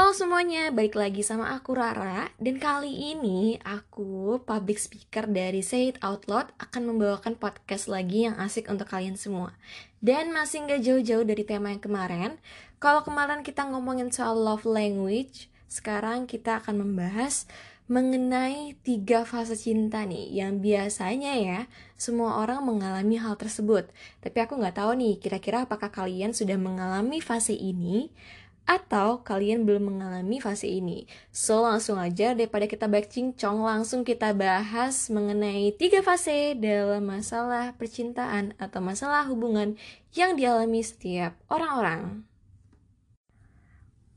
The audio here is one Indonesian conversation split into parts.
Halo semuanya, balik lagi sama aku Rara. Dan kali ini aku, public speaker dari Say It Out Loud Akan membawakan podcast lagi yang asik untuk kalian semua. Dan masih nggak jauh-jauh dari tema yang kemarin Kalau kemarin kita ngomongin soal love language Sekarang kita akan membahas mengenai tiga fase cinta nih yang biasanya ya semua orang mengalami hal tersebut. Tapi aku nggak tahu nih kira-kira apakah kalian sudah mengalami fase ini atau kalian belum mengalami fase ini. So langsung aja daripada kita cincong langsung kita bahas mengenai tiga fase dalam masalah percintaan atau masalah hubungan yang dialami setiap orang-orang.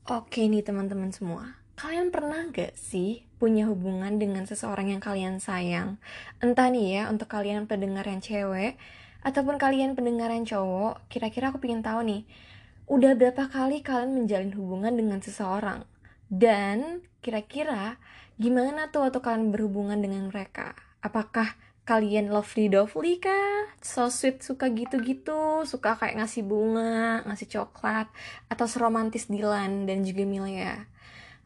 Oke nih teman-teman semua, kalian pernah gak sih punya hubungan dengan seseorang yang kalian sayang? Entah nih ya untuk kalian pendengar yang cewek ataupun kalian pendengar yang cowok, kira-kira aku pengen tahu nih, udah berapa kali kalian menjalin hubungan dengan seseorang? Dan kira-kira gimana tuh waktu kalian berhubungan dengan mereka? Apakah kalian lovely dovely kah? So sweet suka gitu-gitu, suka kayak ngasih bunga, ngasih coklat, atau seromantis Dilan dan juga Milia?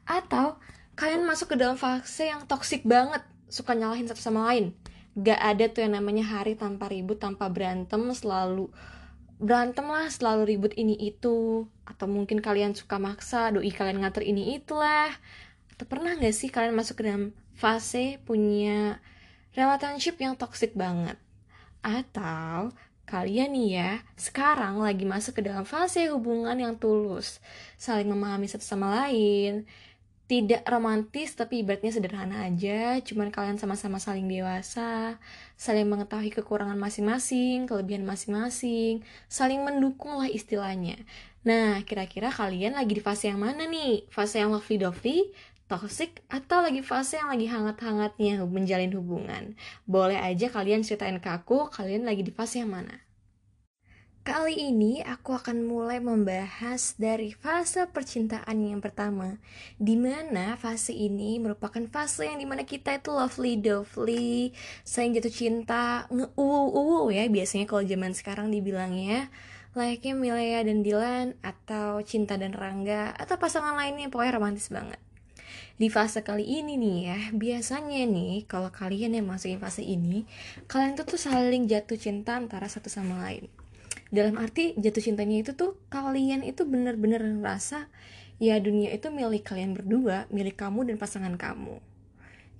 Atau kalian masuk ke dalam fase yang toxic banget, suka nyalahin satu sama lain? Gak ada tuh yang namanya hari tanpa ribut, tanpa berantem, selalu berantem lah selalu ribut ini itu. Atau mungkin kalian suka maksa doi kalian ngatur ini itulah atau pernah gak sih kalian masuk ke dalam fase punya relationship yang toxic banget? Atau kalian nih ya sekarang lagi masuk ke dalam fase hubungan yang tulus saling memahami satu sama lain tidak romantis tapi ibaratnya sederhana aja. Cuman kalian sama-sama saling dewasa saling mengetahui kekurangan masing-masing kelebihan masing-masing saling mendukung lah istilahnya. Nah kira-kira kalian lagi di fase yang mana nih? Fase yang lovey dovey toxic atau lagi fase yang lagi hangat-hangatnya menjalin hubungan? Boleh aja kalian ceritain ke aku kalian lagi di fase yang mana Kali ini aku akan mulai membahas dari fase percintaan yang pertama Di mana fase ini merupakan fase yang di mana kita itu lovely dovely Sayang jatuh cinta, nge-uwu-uwu ya Biasanya kalau zaman sekarang dibilangnya. Layaknya Milea dan Dilan Atau Cinta dan Rangga Atau pasangan lainnya pokoknya romantis banget. Di fase kali ini nih ya biasanya nih kalau kalian yang masukin fase ini kalian tuh tuh saling jatuh cinta antara satu sama lain dalam arti jatuh cintanya itu tuh kalian itu bener-bener ngerasa ya dunia itu milik kalian berdua milik kamu dan pasangan kamu.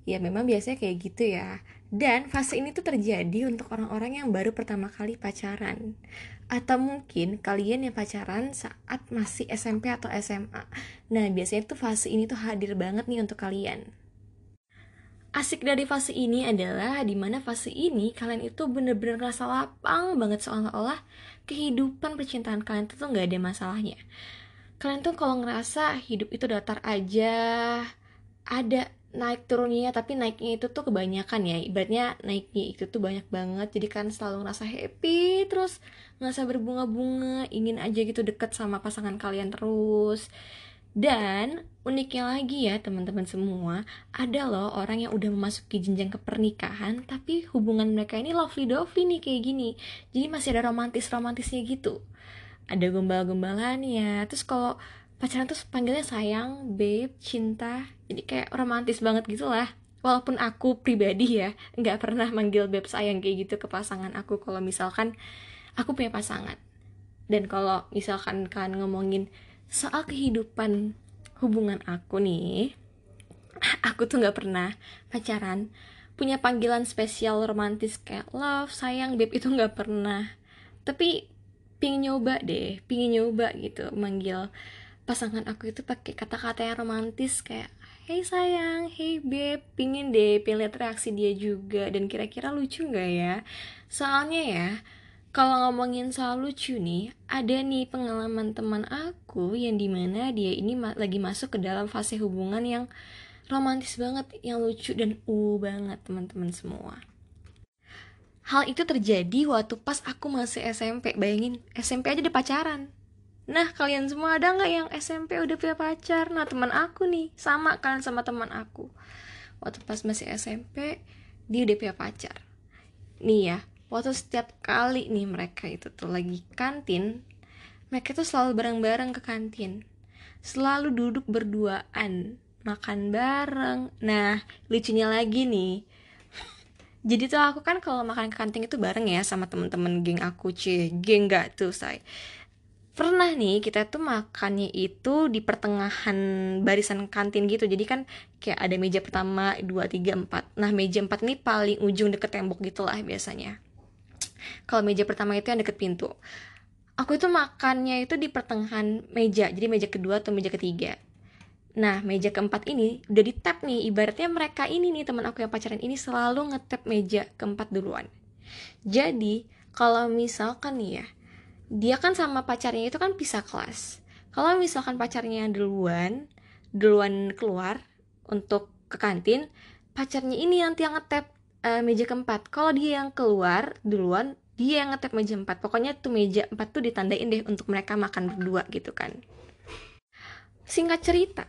Ya memang biasanya kayak gitu ya. Dan fase ini tuh terjadi untuk orang-orang yang baru pertama kali pacaran. Atau mungkin kalian yang pacaran saat masih SMP atau SMA nah biasanya tuh fase ini tuh hadir banget nih untuk kalian. Asik dari fase ini adalah di mana fase ini kalian itu bener-bener rasa lapang banget seolah-olah kehidupan percintaan kalian tuh nggak ada masalahnya. Kalian tuh kalau ngerasa hidup itu datar aja ada naik turunnya tapi naiknya itu tuh kebanyakan ya. Ibaratnya naiknya itu tuh banyak banget jadi kan selalu ngerasa happy terus ngerasa berbunga-bunga ingin aja gitu deket sama pasangan kalian terus dan uniknya lagi ya teman-teman semua, ada loh orang yang udah memasuki jenjang kepernikahan tapi hubungan mereka ini lovely dovely nih kayak gini. Jadi masih ada romantis-romantisnya gitu. Ada gombal-gombalannya. Terus kalau pacaran tuh panggilnya sayang, babe, cinta. Jadi kayak romantis banget gitu lah. Walaupun aku pribadi ya nggak pernah manggil babe sayang kayak gitu ke pasangan aku kalau misalkan aku punya pasangan. Dan kalau misalkan kalian ngomongin soal kehidupan hubungan aku nih aku tuh nggak pernah pacaran. Punya panggilan spesial romantis kayak love sayang babe itu nggak pernah. Tapi pingin nyoba deh pingin nyoba gitu manggil pasangan aku itu pakai kata-kata yang romantis kayak hey sayang hey babe. Pingin deh lihat reaksi dia juga. Dan kira-kira lucu nggak ya? Soalnya ya kalau ngomongin soal lucu nih, ada nih pengalaman teman aku yang di mana dia ini ma lagi masuk ke dalam fase hubungan yang romantis banget, yang lucu dan uh banget teman-teman semua. Hal itu terjadi waktu pas aku masih SMP. Bayangin, SMP aja udah pacaran. Nah, kalian semua ada nggak yang SMP udah punya pacar? Nah, teman aku nih, sama kalian sama teman aku. Waktu pas masih SMP, dia udah punya pacar. Nih ya, waktu setiap kali nih mereka itu tuh lagi kantin mereka tuh selalu bareng-bareng ke kantin. Selalu duduk berduaan makan bareng. Nah lucunya lagi nih. Jadi tuh aku kan kalau makan ke kantin itu bareng ya sama temen-temen geng aku cie geng gak tuh say. Pernah nih kita tuh makannya itu di pertengahan barisan kantin gitu. Jadi kan kayak ada meja pertama dua tiga empat. Nah meja empat ini paling ujung deket tembok gitulah biasanya kalau meja pertama itu yang deket pintu aku itu makannya itu di pertengahan meja jadi meja kedua atau meja ketiga Nah, meja keempat ini udah di tap nih. Ibaratnya mereka ini nih, teman aku yang pacaran ini selalu ngetap meja keempat duluan. Jadi, kalau misalkan nih ya, dia kan sama pacarnya itu kan pisah kelas kalau misalkan pacarnya duluan duluan keluar untuk ke kantin pacarnya ini nanti yang ngetep uh, meja keempat. Kalau dia yang keluar duluan dia yang ngetep meja empat. Pokoknya tuh meja empat tuh ditandain deh untuk mereka makan berdua gitu kan. Singkat cerita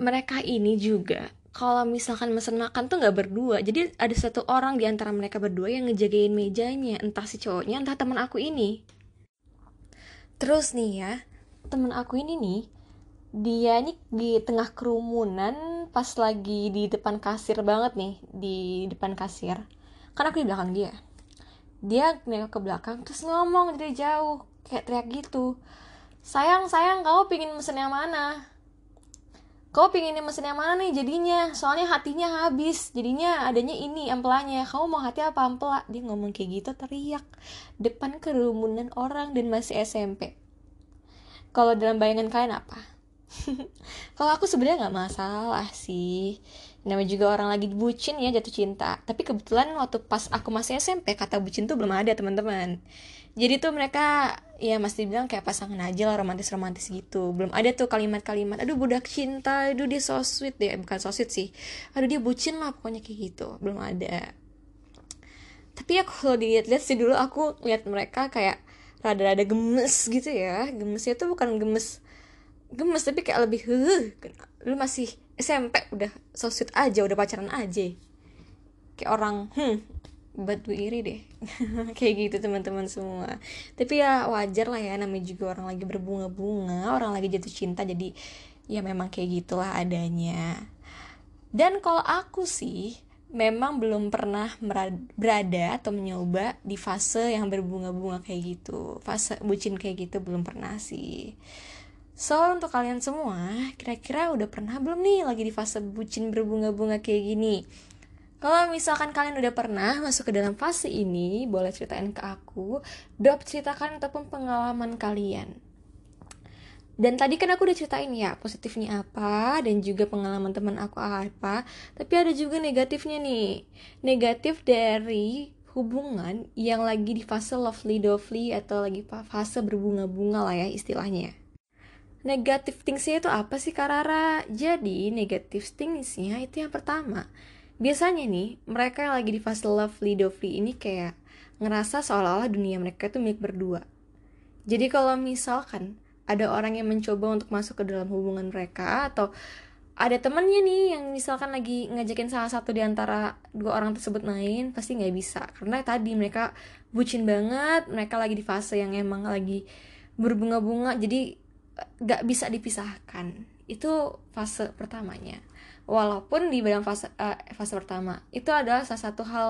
mereka ini juga kalau misalkan mesen makan tuh nggak berdua. Jadi ada satu orang di antara mereka berdua yang ngejagain mejanya. Entah si cowoknya entah teman aku ini. Terus nih ya temen aku ini nih dia nih di tengah kerumunan pas lagi di depan kasir banget nih di depan kasir. Kan aku di belakang dia. Dia nengok ke belakang terus ngomong dari jauh kayak teriak gitu. Sayang sayang kamu pingin mesen yang mana? Kau pingin mesin yang mana nih jadinya? Soalnya hatinya habis. Jadinya adanya ini ampelanya. Kamu mau hati apa ampela dia ngomong kayak gitu teriak depan kerumunan orang dan masih SMP kalau dalam bayangan kalian apa kalau aku sebenarnya nggak masalah sih. Namanya juga orang lagi bucin ya jatuh cinta. Tapi kebetulan waktu pas aku masih SMP kata bucin tuh belum ada teman-teman. Jadi tuh mereka ya masih bilang kayak pasangan aja lah romantis romantis gitu. Belum ada tuh kalimat-kalimat aduh budak cinta aduh dia so sweet. Deh bukan so sweet sih. Aduh dia bucin lah pokoknya kayak gitu. Belum ada. Tapi ya kalau dilihat-lihat sih dulu aku lihat mereka kayak rada-rada gemes gitu ya. Gemesnya tuh bukan gemes gemes tapi kayak lebih huh lu masih SMP udah so sweet aja udah pacaran aja. Kayak orang hmm batu iri deh. Kayak gitu teman-teman semua. Tapi ya wajar lah ya namanya juga orang lagi berbunga-bunga orang lagi jatuh cinta jadi ya memang kayak gitulah adanya. Dan kalau aku sih memang belum pernah berada atau mencoba di fase yang berbunga-bunga kayak gitu. Fase bucin kayak gitu belum pernah sih So untuk kalian semua, kira-kira udah pernah belum nih lagi di fase bucin berbunga-bunga kayak gini? Kalau misalkan kalian udah pernah masuk ke dalam fase ini, boleh ceritain ke aku. Drop ceritakan ataupun pengalaman kalian. Dan tadi kan aku udah ceritain ya positifnya apa dan juga pengalaman teman aku apa. Tapi ada juga negatifnya nih. Negatif dari hubungan yang lagi di fase lovely dovely atau lagi fase berbunga-bunga lah ya istilahnya. Negatif thingsnya itu apa sih Karara? Jadi negatif thingsnya itu yang pertama. Biasanya nih mereka yang lagi di fase lovely dovely ini kayak ngerasa seolah-olah dunia mereka itu milik berdua. Jadi kalau misalkan ada orang yang mencoba untuk masuk ke dalam hubungan mereka atau ada temennya nih yang misalkan lagi ngajakin salah satu di antara dua orang tersebut main pasti nggak bisa. Karena tadi mereka bucin banget mereka lagi di fase yang emang lagi berbunga-bunga. Jadi nggak bisa dipisahkan. Itu fase pertamanya. Walaupun di dalam fase uh, fase pertama itu adalah salah satu hal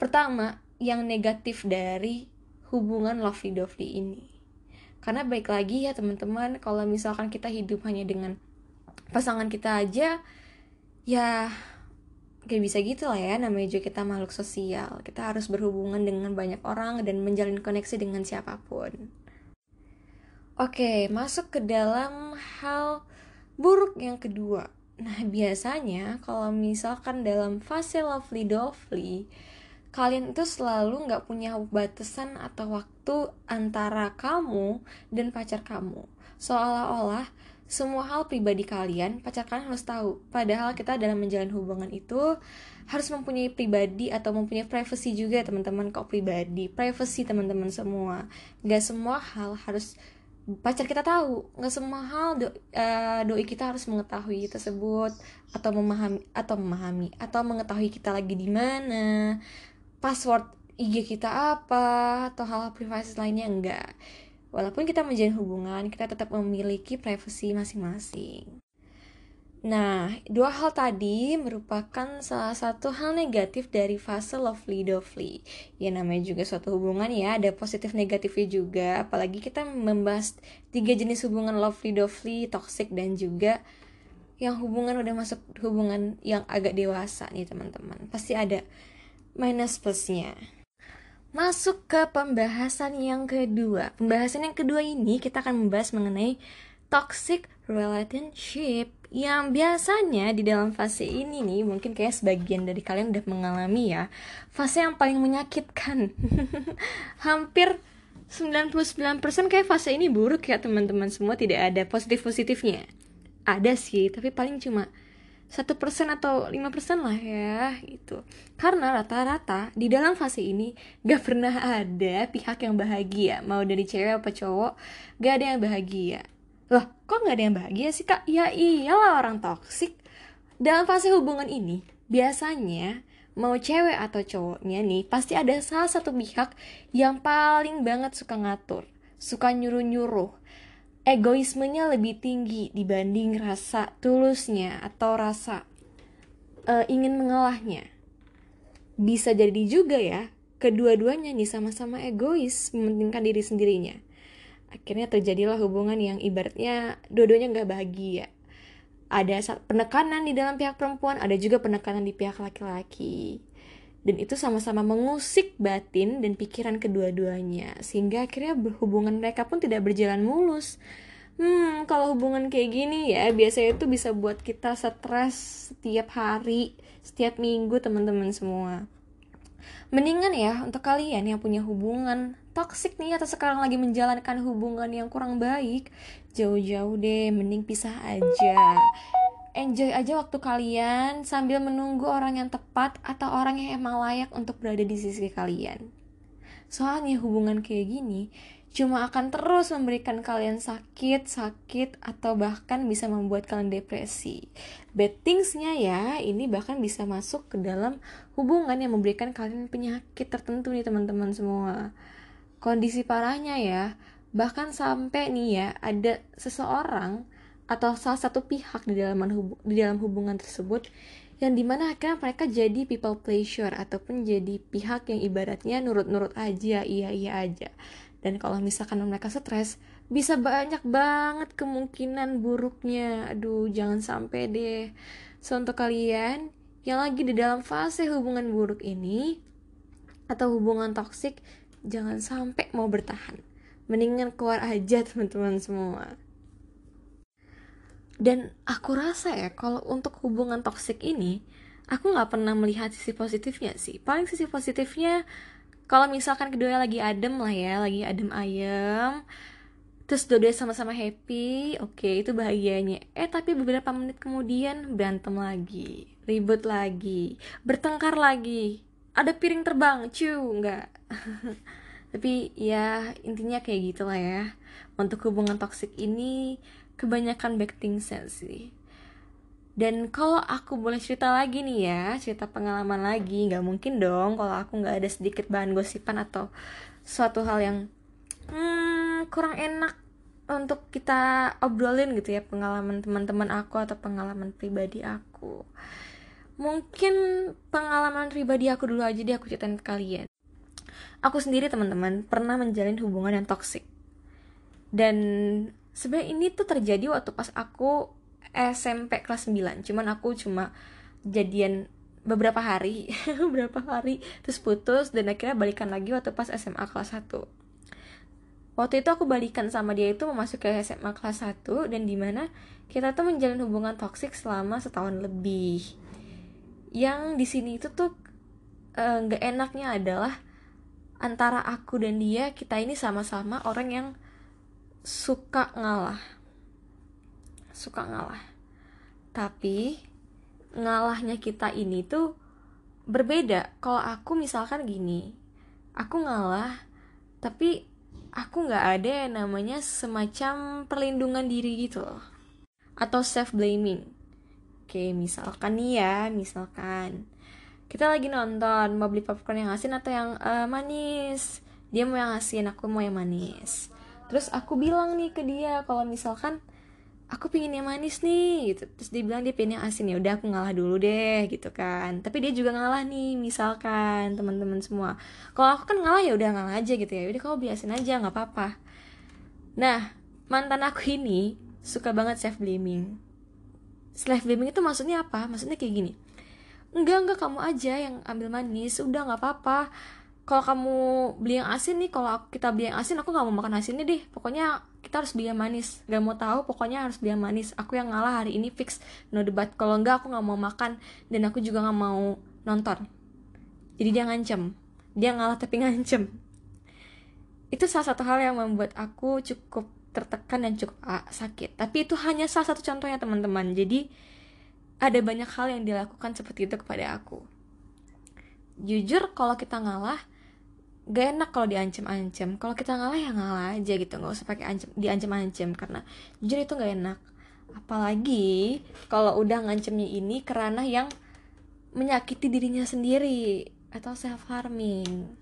pertama yang negatif dari hubungan lovely dovely ini. Karena baik lagi ya teman-teman kalau misalkan kita hidup hanya dengan pasangan kita aja ya kayak bisa gitu lah ya namanya juga kita makhluk sosial. Kita harus berhubungan dengan banyak orang dan menjalin koneksi dengan siapa pun oke masuk ke dalam hal buruk yang kedua Nah, biasanya kalau misalkan dalam fase lovely dovely, kalian itu selalu nggak punya batasan atau waktu antara kamu dan pacar kamu. Seolah-olah semua hal pribadi kalian, pacar kalian harus tahu. Padahal kita dalam menjalin hubungan itu harus mempunyai pribadi atau mempunyai privacy juga teman-teman kok pribadi. Privacy teman-teman semua. Gak semua hal harus pacar kita tahu nggak semua hal do, uh, doi kita harus mengetahui tersebut atau memahami atau memahami atau mengetahui kita lagi di mana password IG kita apa atau hal privasi lainnya enggak. Walaupun kita menjalin hubungan kita tetap memiliki privasi masing-masing Nah, dua hal tadi merupakan salah satu hal negatif dari fase lovely dovely. Ya namanya juga suatu hubungan ya, ada positif negatifnya juga. Apalagi kita membahas tiga jenis hubungan lovely dovely, toxic dan juga yang hubungan udah masuk hubungan yang agak dewasa nih teman-teman. Pasti ada minus plusnya. Masuk ke pembahasan yang kedua. Pembahasan yang kedua ini kita akan membahas mengenai toxic relationship yang biasanya di dalam fase ini nih mungkin kayak sebagian dari kalian udah mengalami ya fase yang paling menyakitkan. Hampir 99% kayak fase ini buruk ya teman-teman semua. Tidak ada positif-positifnya. Ada sih tapi paling cuma satu persen atau lima persen lah ya gitu. Karena rata-rata di dalam fase ini gak pernah ada pihak yang bahagia. Mau dari cewek apa cowok gak ada yang bahagia Loh, kok nggak ada yang bahagia sih kak? Ya iyalah orang toksik. Dalam fase hubungan ini, biasanya mau cewek atau cowoknya nih, pasti ada salah satu pihak yang paling banget suka ngatur, suka nyuruh-nyuruh. Egoismenya lebih tinggi dibanding rasa tulusnya atau rasa uh, ingin mengalahnya. Bisa jadi juga ya, kedua-duanya nih sama-sama egois mementingkan diri sendirinya akhirnya terjadilah hubungan yang ibaratnya dua-duanya nggak bahagia. Ada penekanan di dalam pihak perempuan ada juga penekanan di pihak laki-laki. Dan itu sama-sama mengusik batin dan pikiran kedua-duanya. Sehingga akhirnya hubungan mereka pun tidak berjalan mulus. Hmm kalau hubungan kayak gini ya biasanya itu bisa buat kita stres setiap hari setiap minggu teman-teman semua. Mendingan ya untuk kalian yang punya hubungan toxic nih atau sekarang lagi menjalankan hubungan yang kurang baik, jauh-jauh deh, mending pisah aja. Enjoy aja waktu kalian sambil menunggu orang yang tepat atau orang yang emang layak untuk berada di sisi kalian. Soalnya hubungan kayak gini cuma akan terus memberikan kalian sakit, sakit, atau bahkan bisa membuat kalian depresi. Bad thingsnya ya, ini bahkan bisa masuk ke dalam hubungan yang memberikan kalian penyakit tertentu nih teman-teman semua. Kondisi parahnya ya, bahkan sampai nih ya, ada seseorang atau salah satu pihak di dalam di dalam hubungan tersebut yang di mana akhirnya mereka jadi people pleasure ataupun jadi pihak yang ibaratnya nurut-nurut aja iya iya aja. Dan kalau misalkan mereka stres bisa banyak banget kemungkinan buruknya. Aduh jangan sampai deh. So untuk kalian yang lagi di dalam fase hubungan buruk ini atau hubungan toksik jangan sampai mau bertahan. Mendingan keluar aja teman-teman semua. Dan aku rasa ya kalau untuk hubungan toksik ini aku nggak pernah melihat sisi positifnya sih. Paling sisi positifnya kalau misalkan keduanya lagi adem lah ya lagi adem ayem terus dua-duanya sama-sama happy oke okay, itu bahagianya. Eh tapi beberapa menit kemudian berantem lagi ribut lagi bertengkar lagi ada piring terbang cu nggak tapi ya intinya kayak gitulah ya. Untuk hubungan toksik ini kebanyakan backting sense sih. Dan kalau aku boleh cerita lagi nih ya, cerita pengalaman lagi, nggak mungkin dong kalau aku nggak ada sedikit bahan gosipan atau suatu hal yang hmm, kurang enak untuk kita obrolin gitu ya pengalaman teman-teman aku atau pengalaman pribadi aku. Mungkin pengalaman pribadi aku dulu aja deh aku ceritain ke kalian. Aku sendiri teman-teman pernah menjalin hubungan yang toksik. Dan sebenarnya ini tuh terjadi waktu pas aku SMP kelas 9 cuman aku cuma jadian beberapa hari beberapa hari terus putus dan akhirnya balikan lagi waktu pas SMA kelas 1 waktu itu aku balikan sama dia itu memasuki SMA kelas 1 dan di mana kita tuh menjalin hubungan toksik selama setahun lebih yang di sini itu tuh eh, nggak uh, enaknya adalah antara aku dan dia kita ini sama-sama orang yang suka ngalah. Suka ngalah. Tapi ngalahnya kita ini tuh berbeda. Kalau aku misalkan gini aku ngalah tapi aku nggak ada yang namanya semacam perlindungan diri gitu loh. Atau self blaming oke misalkan nih ya misalkan. Kita lagi nonton mau beli popcorn yang asin atau yang uh, manis? Dia mau yang asin aku mau yang manis. Terus aku bilang nih ke dia kalau misalkan aku pingin yang manis nih gitu. Terus dia bilang dia pengen yang asin ya udah aku ngalah dulu deh gitu kan. Tapi dia juga ngalah nih misalkan teman-teman semua. Kalau aku kan ngalah ya udah ngalah aja gitu ya. Udah kau biasin aja nggak apa-apa. Nah mantan aku ini suka banget self blaming self blaming itu maksudnya apa? Maksudnya kayak gini. Enggak enggak kamu aja yang ambil manis. Udah nggak apa-apa. Kalau kamu beli yang asin nih kalau kita beli yang asin aku nggak mau makan asinnya deh. Pokoknya kita harus beli yang manis. Gak mau tahu pokoknya harus beli yang manis. Aku yang ngalah hari ini fix. No debat. Kalau enggak aku nggak mau makan. Dan aku juga nggak mau nonton. Jadi dia ngancem. Dia ngalah tapi ngancem. Itu salah satu hal yang membuat aku cukup tertekan dan cukup ah, sakit. Tapi itu hanya salah satu contohnya teman-teman. Jadi ada banyak hal yang dilakukan seperti itu kepada aku. Jujur kalau kita ngalah gak enak kalau diancam-ancam. Kalau kita ngalah ya ngalah aja gitu. Nggak usah pakai ancam diancam-ancam. Karena jujur itu gak enak. Apalagi kalau udah ngancemnya ini kerana yang menyakiti dirinya sendiri atau self harming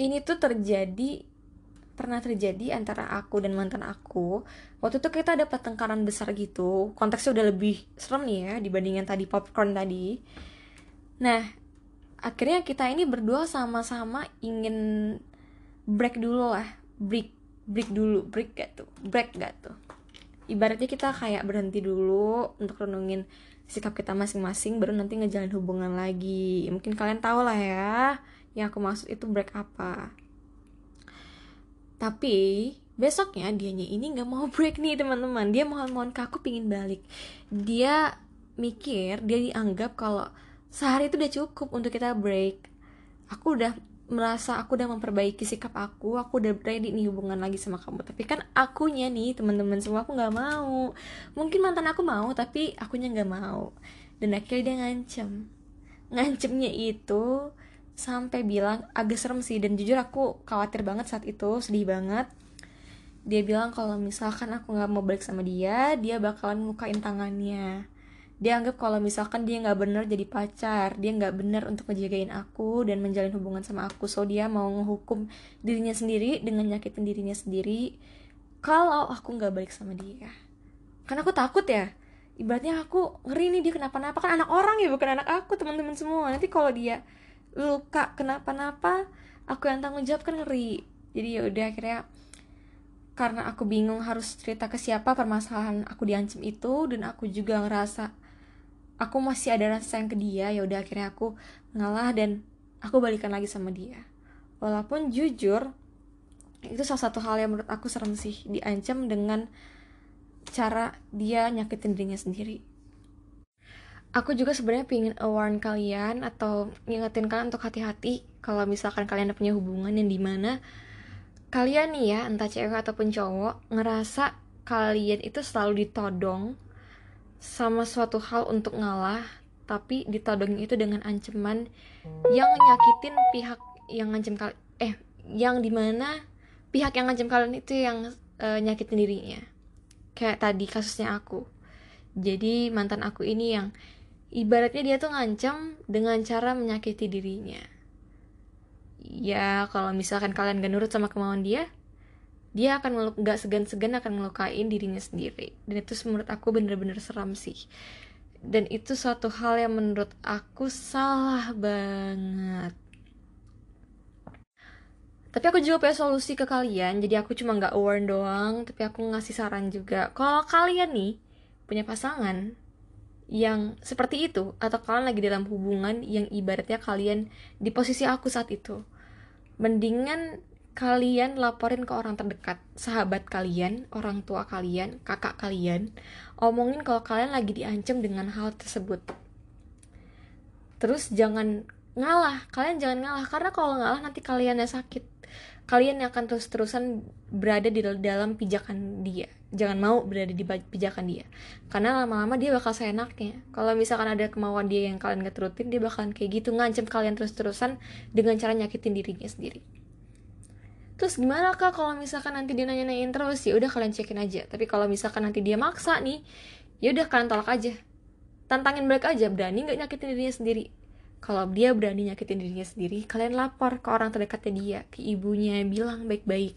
ini tuh terjadi pernah terjadi antara aku dan mantan aku waktu itu kita ada pertengkaran besar gitu. Konteksnya udah lebih serem nih ya dibandingin tadi popcorn tadi. Nah akhirnya kita ini berdua sama-sama ingin break dulu lah. Break break dulu. Break gak tuh? Break gak tuh? Ibaratnya kita kayak berhenti dulu untuk renungin sikap kita masing-masing baru nanti ngejalin hubungan lagi. Mungkin kalian tahu lah ya yang aku maksud itu break apa tapi besoknya dianya ini nggak mau break nih teman-teman. Dia mohon-mohon ke aku pingin balik. Dia mikir dia dianggap kalau sehari itu udah cukup untuk kita break. Aku udah merasa aku udah memperbaiki sikap aku aku udah ready nih hubungan lagi sama kamu. Tapi kan akunya nih teman-teman semua aku nggak mau. Mungkin mantan aku mau tapi akunya nggak mau. Dan akhirnya dia ngancem. Ngancemnya itu sampai bilang agak serem sih. Dan jujur aku khawatir banget saat itu sedih banget. Dia bilang kalau misalkan aku nggak mau balik sama dia dia bakalan mukain tangannya. Dia anggap kalau misalkan dia nggak bener jadi pacar dia nggak bener untuk ngejagain aku dan menjalin hubungan sama aku. So dia mau ngehukum dirinya sendiri dengan nyakitin dirinya sendiri kalau aku nggak balik sama dia. Karena aku takut ya. Ibaratnya aku ngeri nih dia kenapa-napa. Kan anak orang ya bukan anak aku teman-teman semua. Nanti kalau dia luka kenapa-napa aku yang tanggung jawab kan ngeri. Jadi ya udah akhirnya karena aku bingung harus cerita ke siapa permasalahan aku diancam itu dan aku juga ngerasa aku masih ada rasa sayang ke dia ya udah akhirnya aku ngalah dan aku balikan lagi sama dia. Walaupun jujur itu salah satu hal yang menurut aku serem sih diancam dengan cara dia nyakitin dirinya sendiri aku juga sebenarnya pingin warn kalian atau ngingetin kalian untuk hati-hati kalau misalkan kalian punya hubungan yang di mana kalian nih ya entah cewek ataupun cowok ngerasa kalian itu selalu ditodong sama suatu hal untuk ngalah tapi ditodongin itu dengan ancaman yang nyakitin pihak yang ngancam kalian eh yang di mana pihak yang ngancam kalian itu yang uh, nyakitin dirinya. Kayak tadi kasusnya aku. Jadi mantan aku ini yang ibaratnya dia tuh ngancam dengan cara menyakiti dirinya. Ya kalau misalkan kalian gak nurut sama kemauan dia dia akan nggak segan-segan akan ngelukain dirinya sendiri. Dan itu menurut aku bener-bener seram sih. Dan itu suatu hal yang menurut aku salah banget. Tapi aku juga punya solusi ke kalian. Jadi aku cuma nggak warn doang tapi aku ngasih saran juga. Kalau kalian nih punya pasangan yang seperti itu atau kalian lagi dalam hubungan yang ibaratnya kalian di posisi aku saat itu mendingan kalian laporin ke orang terdekat, sahabat kalian, orang tua kalian, kakak kalian, omongin kalau kalian lagi diancam dengan hal tersebut. Terus jangan ngalah, kalian jangan ngalah karena kalau ngalah nanti kalian yang sakit. Kalian yang akan terus-terusan berada di dalam pijakan dia. Jangan mau berada di pijakan dia. Karena lama-lama dia bakal seenaknya. Kalau misalkan ada kemauan dia yang kalian gak terutin, dia bakalan kayak gitu ngancam kalian terus-terusan dengan cara nyakitin dirinya sendiri terus gimana kak kalau misalkan nanti dia nanya-nanyain terus ya udah kalian cekin aja tapi kalau misalkan nanti dia maksa nih ya udah kalian tolak aja tantangin balik aja berani nggak nyakitin dirinya sendiri kalau dia berani nyakitin dirinya sendiri kalian lapor ke orang terdekatnya dia ke ibunya bilang baik-baik.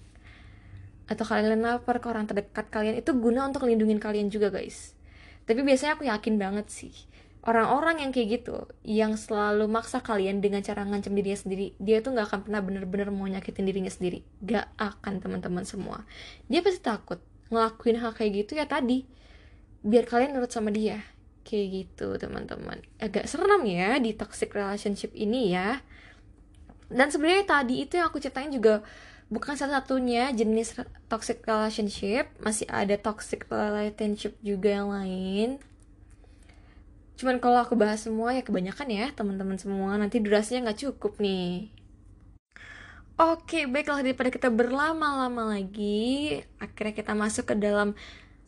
Atau kalian lapar ke orang terdekat kalian itu guna untuk melindungi kalian juga guys. Tapi biasanya aku yakin banget sih orang-orang yang kayak gitu yang selalu maksa kalian dengan cara ngancam dirinya sendiri dia tuh nggak akan pernah bener-bener mau nyakitin dirinya sendiri. Gak akan teman-teman semua. Dia pasti takut ngelakuin hal kayak gitu ya tadi biar kalian nurut sama dia kayak gitu teman-teman. Agak serem ya di toxic relationship ini ya. Dan sebenarnya tadi itu yang aku ceritain juga bukan satu-satunya jenis toxic relationship. Masih ada toxic relationship juga yang lain. Cuman kalau aku bahas semua ya kebanyakan ya teman-teman semua. Nanti durasinya nggak cukup nih. Oke, baiklah. Daripada kita berlama-lama lagi, akhirnya kita masuk ke dalam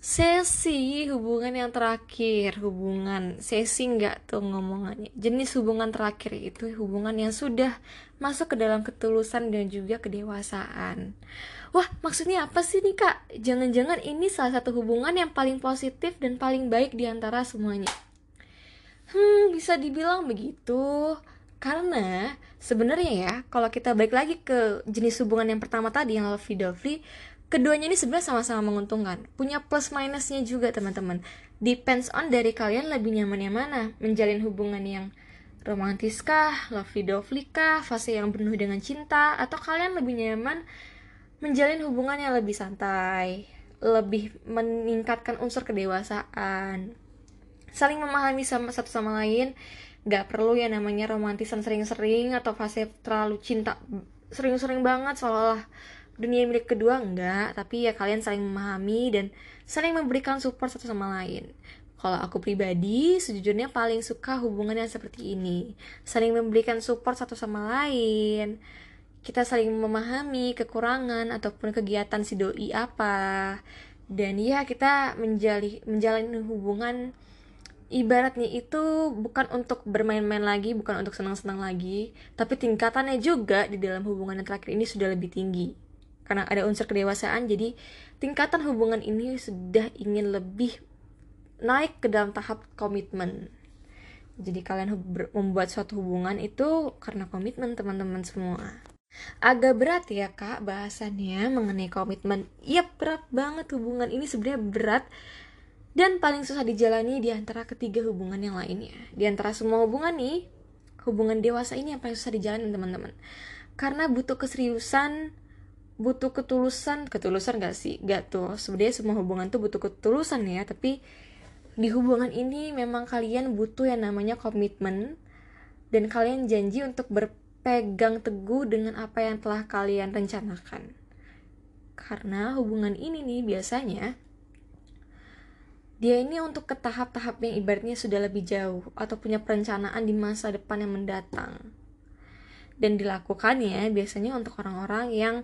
sesi hubungan yang terakhir. Hubungan sesi nggak tuh ngomongannya. Jenis hubungan terakhir itu hubungan yang sudah masuk ke dalam ketulusan dan juga kedewasaan. Wah, maksudnya apa sih nih kak? Jangan-jangan ini salah satu hubungan yang paling positif dan paling baik di antara semuanya. Hmm, bisa dibilang begitu. Karena sebenarnya ya, kalau kita balik lagi ke jenis hubungan yang pertama tadi yang lovey dovey, keduanya ini sebenarnya sama-sama menguntungkan. Punya plus minusnya juga, teman-teman. Depends on dari kalian lebih nyaman yang mana, menjalin hubungan yang romantis kah, lovey dovey kah, fase yang penuh dengan cinta, atau kalian lebih nyaman menjalin hubungan yang lebih santai, lebih meningkatkan unsur kedewasaan, saling memahami sama satu sama lain gak perlu ya namanya romantisan sering-sering atau fase terlalu cinta sering-sering banget seolah-olah dunia milik kedua enggak tapi ya kalian saling memahami dan saling memberikan support satu sama lain. Kalau aku pribadi sejujurnya paling suka hubungan yang seperti ini. Saling memberikan support satu sama lain. Kita saling memahami kekurangan ataupun kegiatan si doi apa. Dan ya kita menjali menjalani hubungan. Ibaratnya itu bukan untuk bermain-main lagi, bukan untuk senang-senang lagi, tapi tingkatannya juga di dalam hubungan yang terakhir ini sudah lebih tinggi. Karena ada unsur kedewasaan, jadi tingkatan hubungan ini sudah ingin lebih naik ke dalam tahap komitmen. Jadi kalian membuat suatu hubungan itu karena komitmen teman-teman semua. Agak berat ya kak bahasannya mengenai komitmen. Iya berat banget hubungan ini sebenarnya berat dan paling susah dijalani di antara ketiga hubungan yang lainnya. Di antara semua hubungan nih, hubungan dewasa ini yang paling susah dijalani teman-teman. Karena butuh keseriusan, butuh ketulusan, ketulusan gak sih? Gak tuh. Sebenarnya semua hubungan tuh butuh ketulusan ya, tapi di hubungan ini memang kalian butuh yang namanya komitmen dan kalian janji untuk berpegang teguh dengan apa yang telah kalian rencanakan. Karena hubungan ini nih biasanya dia ini untuk ke tahap-tahap yang ibaratnya sudah lebih jauh atau punya perencanaan di masa depan yang mendatang. Dan dilakukannya biasanya untuk orang-orang yang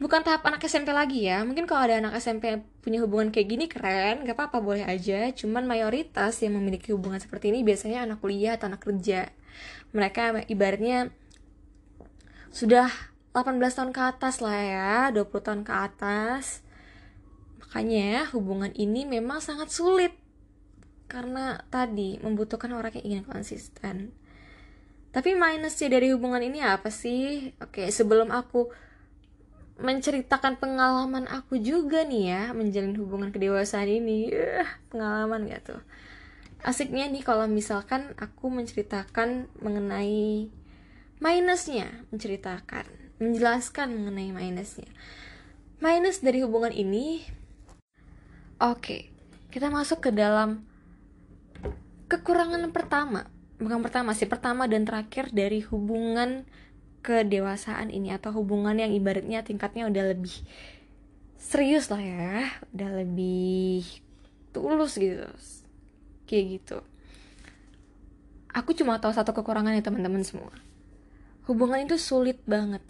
bukan tahap anak SMP lagi ya. Mungkin kalau ada anak SMP punya hubungan kayak gini keren, gak apa-apa boleh aja. Cuman mayoritas yang memiliki hubungan seperti ini biasanya anak kuliah atau anak kerja. Mereka ibaratnya sudah 18 tahun ke atas lah ya, 20 tahun ke atas Makanya hubungan ini memang sangat sulit karena tadi membutuhkan orang yang ingin konsisten. Tapi minusnya dari hubungan ini apa sih? Oke, sebelum aku menceritakan pengalaman aku juga nih ya menjalin hubungan kedewasaan ini, uh, pengalaman gak tuh? Asiknya nih kalau misalkan aku menceritakan mengenai minusnya, menceritakan, menjelaskan mengenai minusnya. Minus dari hubungan ini Oke, kita masuk ke dalam kekurangan pertama. Bukan pertama sih, pertama dan terakhir dari hubungan kedewasaan ini atau hubungan yang ibaratnya tingkatnya udah lebih serius lah ya, udah lebih tulus gitu. Kayak gitu. Aku cuma tahu satu kekurangan ya teman-teman semua. Hubungan itu sulit banget.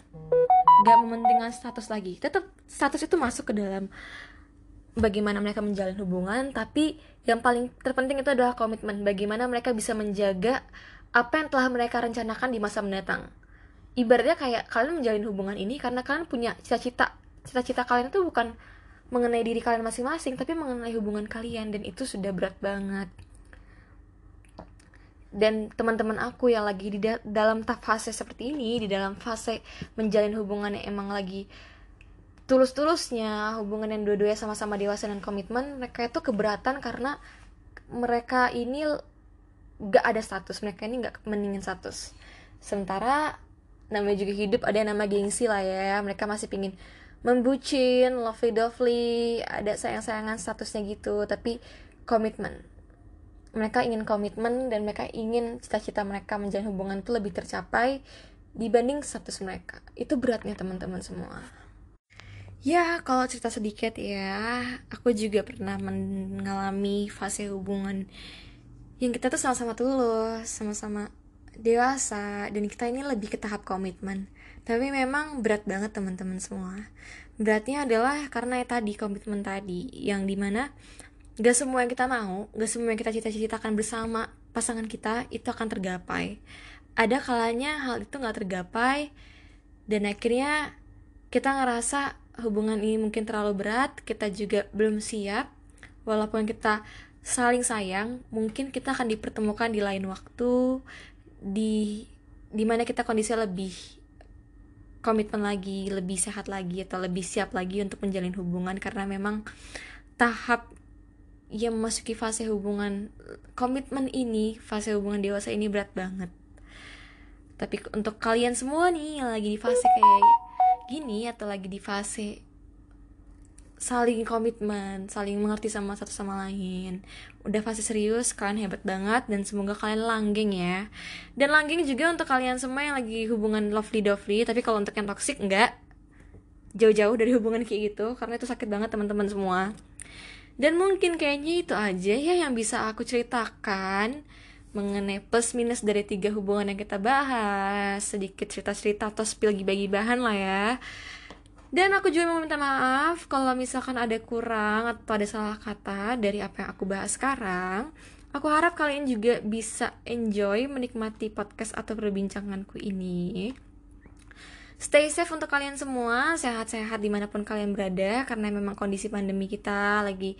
Gak mementingkan status lagi. Tetap status itu masuk ke dalam bagaimana mereka menjalin hubungan, tapi yang paling terpenting itu adalah komitmen. Bagaimana mereka bisa menjaga apa yang telah mereka rencanakan di masa mendatang. Ibaratnya kayak kalian menjalin hubungan ini karena kalian punya cita-cita. Cita-cita kalian itu bukan mengenai diri kalian masing-masing, tapi mengenai hubungan kalian dan itu sudah berat banget. Dan teman-teman aku yang lagi di da dalam fase seperti ini, di dalam fase menjalin hubungan yang emang lagi setulus-tulusnya hubungan yang dua-duanya sama-sama dewasa dan komitmen mereka itu keberatan karena mereka ini gak ada status mereka ini gak meningin status sementara namanya juga hidup ada yang nama gengsi lah ya. Mereka masih pingin membucin lovely dovely ada sayang-sayangan statusnya gitu. Tapi komitmen. Mereka ingin komitmen dan mereka ingin cita-cita mereka menjalin hubungan itu lebih tercapai dibanding status mereka. Itu beratnya teman-teman semua. Ya, kalau cerita sedikit ya, aku juga pernah mengalami fase hubungan yang kita tuh sama-sama tulus, sama-sama dewasa, dan kita ini lebih ke tahap komitmen. Tapi memang berat banget teman-teman semua. Beratnya adalah karena ya tadi komitmen tadi, yang di mana gak semua yang kita mau, gak semua yang kita cita-citakan bersama pasangan kita itu akan tergapai. Ada kalanya hal itu gak tergapai, dan akhirnya kita ngerasa hubungan ini mungkin terlalu berat, kita juga belum siap, walaupun kita saling sayang, mungkin kita akan dipertemukan di lain waktu, di di mana kita kondisi lebih komitmen lagi, lebih sehat lagi atau lebih siap lagi untuk menjalin hubungan karena memang tahap yang memasuki fase hubungan komitmen ini, fase hubungan dewasa ini berat banget. Tapi untuk kalian semua nih yang lagi di fase kayak gini atau lagi di fase saling komitmen, saling mengerti sama satu sama lain. Udah fase serius, kalian hebat banget dan semoga kalian langgeng ya. Dan langgeng juga untuk kalian semua yang lagi hubungan lovely dovely, tapi kalau untuk yang toxic enggak. Jauh-jauh dari hubungan kayak gitu karena itu sakit banget teman-teman semua. Dan mungkin kayaknya itu aja ya yang bisa aku ceritakan mengenai plus minus dari tiga hubungan yang kita bahas sedikit cerita-cerita atau spill bagi bahan lah ya dan aku juga mau minta maaf kalau misalkan ada kurang atau ada salah kata dari apa yang aku bahas sekarang aku harap kalian juga bisa enjoy menikmati podcast atau perbincanganku ini. Stay safe untuk kalian semua, sehat-sehat di mana pun kalian berada Karena memang kondisi pandemi kita lagi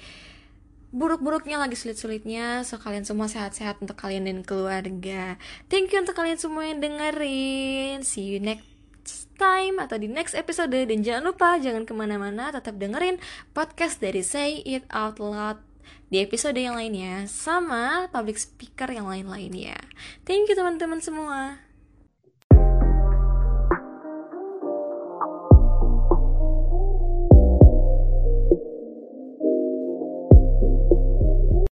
buruk-buruknya lagi sulit-sulitnya. So kalian semua sehat-sehat untuk kalian dan keluarga. Thank you untuk kalian semua yang dengerin. See you next time atau di next episode. Dan jangan lupa jangan ke mana-mana tetap dengerin podcast dari Say It Out Loud di episode yang lainnya sama public speaker yang lain-lainnya. Thank you teman-teman semua